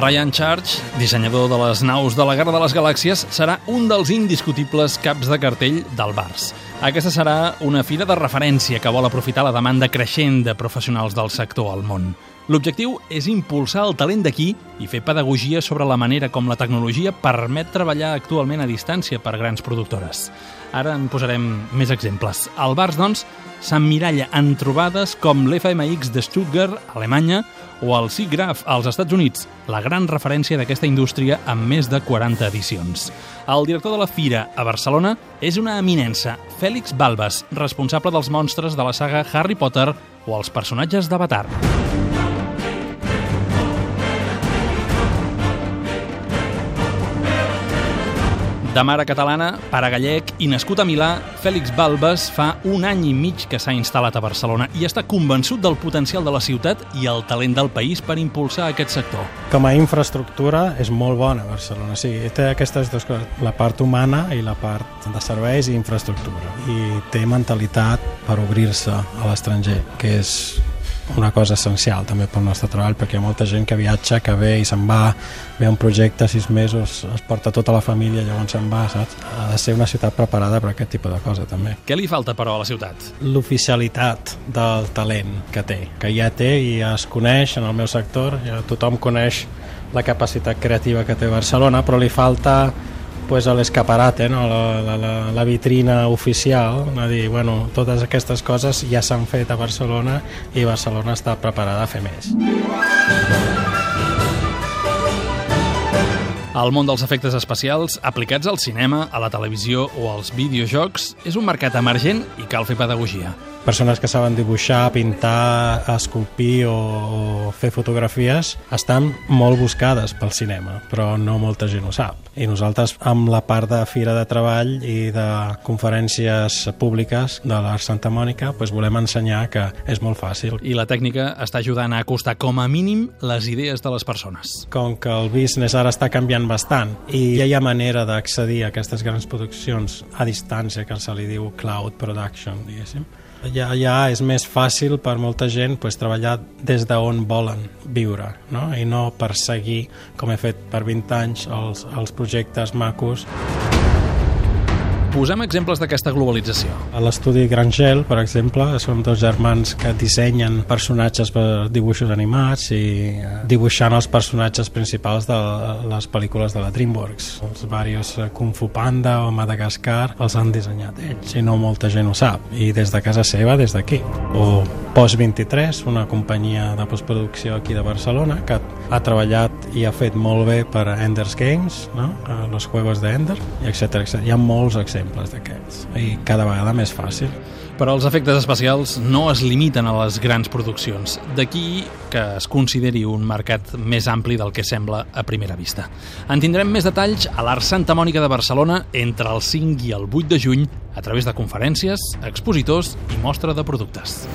Ryan Church, dissenyador de les naus de la Guerra de les Galàxies, serà un dels indiscutibles caps de cartell del Bars. Aquesta serà una fira de referència que vol aprofitar la demanda creixent de professionals del sector al món. L'objectiu és impulsar el talent d'aquí i fer pedagogia sobre la manera com la tecnologia permet treballar actualment a distància per grans productores. Ara en posarem més exemples. El Bars, doncs, s'emmiralla en trobades com l'FMX de Stuttgart, Alemanya, o el SIGGRAPH als Estats Units, la gran referència d'aquesta indústria amb més de 40 edicions. El director de la Fira a Barcelona és una eminença, Fèlix Balbas, responsable dels monstres de la saga Harry Potter o els personatges d'Avatar. De mare catalana, pare gallec i nascut a Milà, Fèlix Balbas fa un any i mig que s'ha instal·lat a Barcelona i està convençut del potencial de la ciutat i el talent del país per impulsar aquest sector. Com a infraestructura és molt bona Barcelona, sí, té aquestes dues coses, la part humana i la part de serveis i infraestructura. I té mentalitat per obrir-se a l'estranger, que és una cosa essencial també pel nostre treball perquè hi ha molta gent que viatja, que ve i se'n va ve un projecte, sis mesos es porta tota la família, llavors se'n va saps? ha de ser una ciutat preparada per aquest tipus de cosa també. Què li falta però a la ciutat? L'oficialitat del talent que té, que ja té i ja es coneix en el meu sector, ja tothom coneix la capacitat creativa que té Barcelona, però li falta pues, a l'escaparate, no? la, la, la, la vitrina oficial, a dir, bueno, totes aquestes coses ja s'han fet a Barcelona i Barcelona està preparada a fer més. El món dels efectes especials aplicats al cinema, a la televisió o als videojocs és un mercat emergent i cal fer pedagogia persones que saben dibuixar, pintar, esculpir o, fer fotografies estan molt buscades pel cinema, però no molta gent ho sap. I nosaltres, amb la part de fira de treball i de conferències públiques de l'Art Santa Mònica, doncs volem ensenyar que és molt fàcil. I la tècnica està ajudant a acostar com a mínim les idees de les persones. Com que el business ara està canviant bastant i ja hi ha manera d'accedir a aquestes grans produccions a distància, que se li diu cloud production, diguéssim, ja, ja és més fàcil per molta gent pues, treballar des d'on volen viure no? i no perseguir, com he fet per 20 anys, els, els projectes macos. Posem exemples d'aquesta globalització. A l'estudi Grangel, per exemple, són dos germans que dissenyen personatges per dibuixos animats i eh, dibuixant els personatges principals de les pel·lícules de la DreamWorks. Els varios eh, Kung Fu Panda o Madagascar els han dissenyat ells i no molta gent ho sap. I des de casa seva, des d'aquí. O Post 23, una companyia de postproducció aquí de Barcelona que ha treballat i ha fet molt bé per Ender's Games, no? los juegos de Ender, etc. etc. Hi ha molts exemples d'aquests i cada vegada més fàcil. Però els efectes especials no es limiten a les grans produccions. D'aquí que es consideri un mercat més ampli del que sembla a primera vista. En tindrem més detalls a l'Art Santa Mònica de Barcelona entre el 5 i el 8 de juny a través de conferències, expositors i mostra de productes.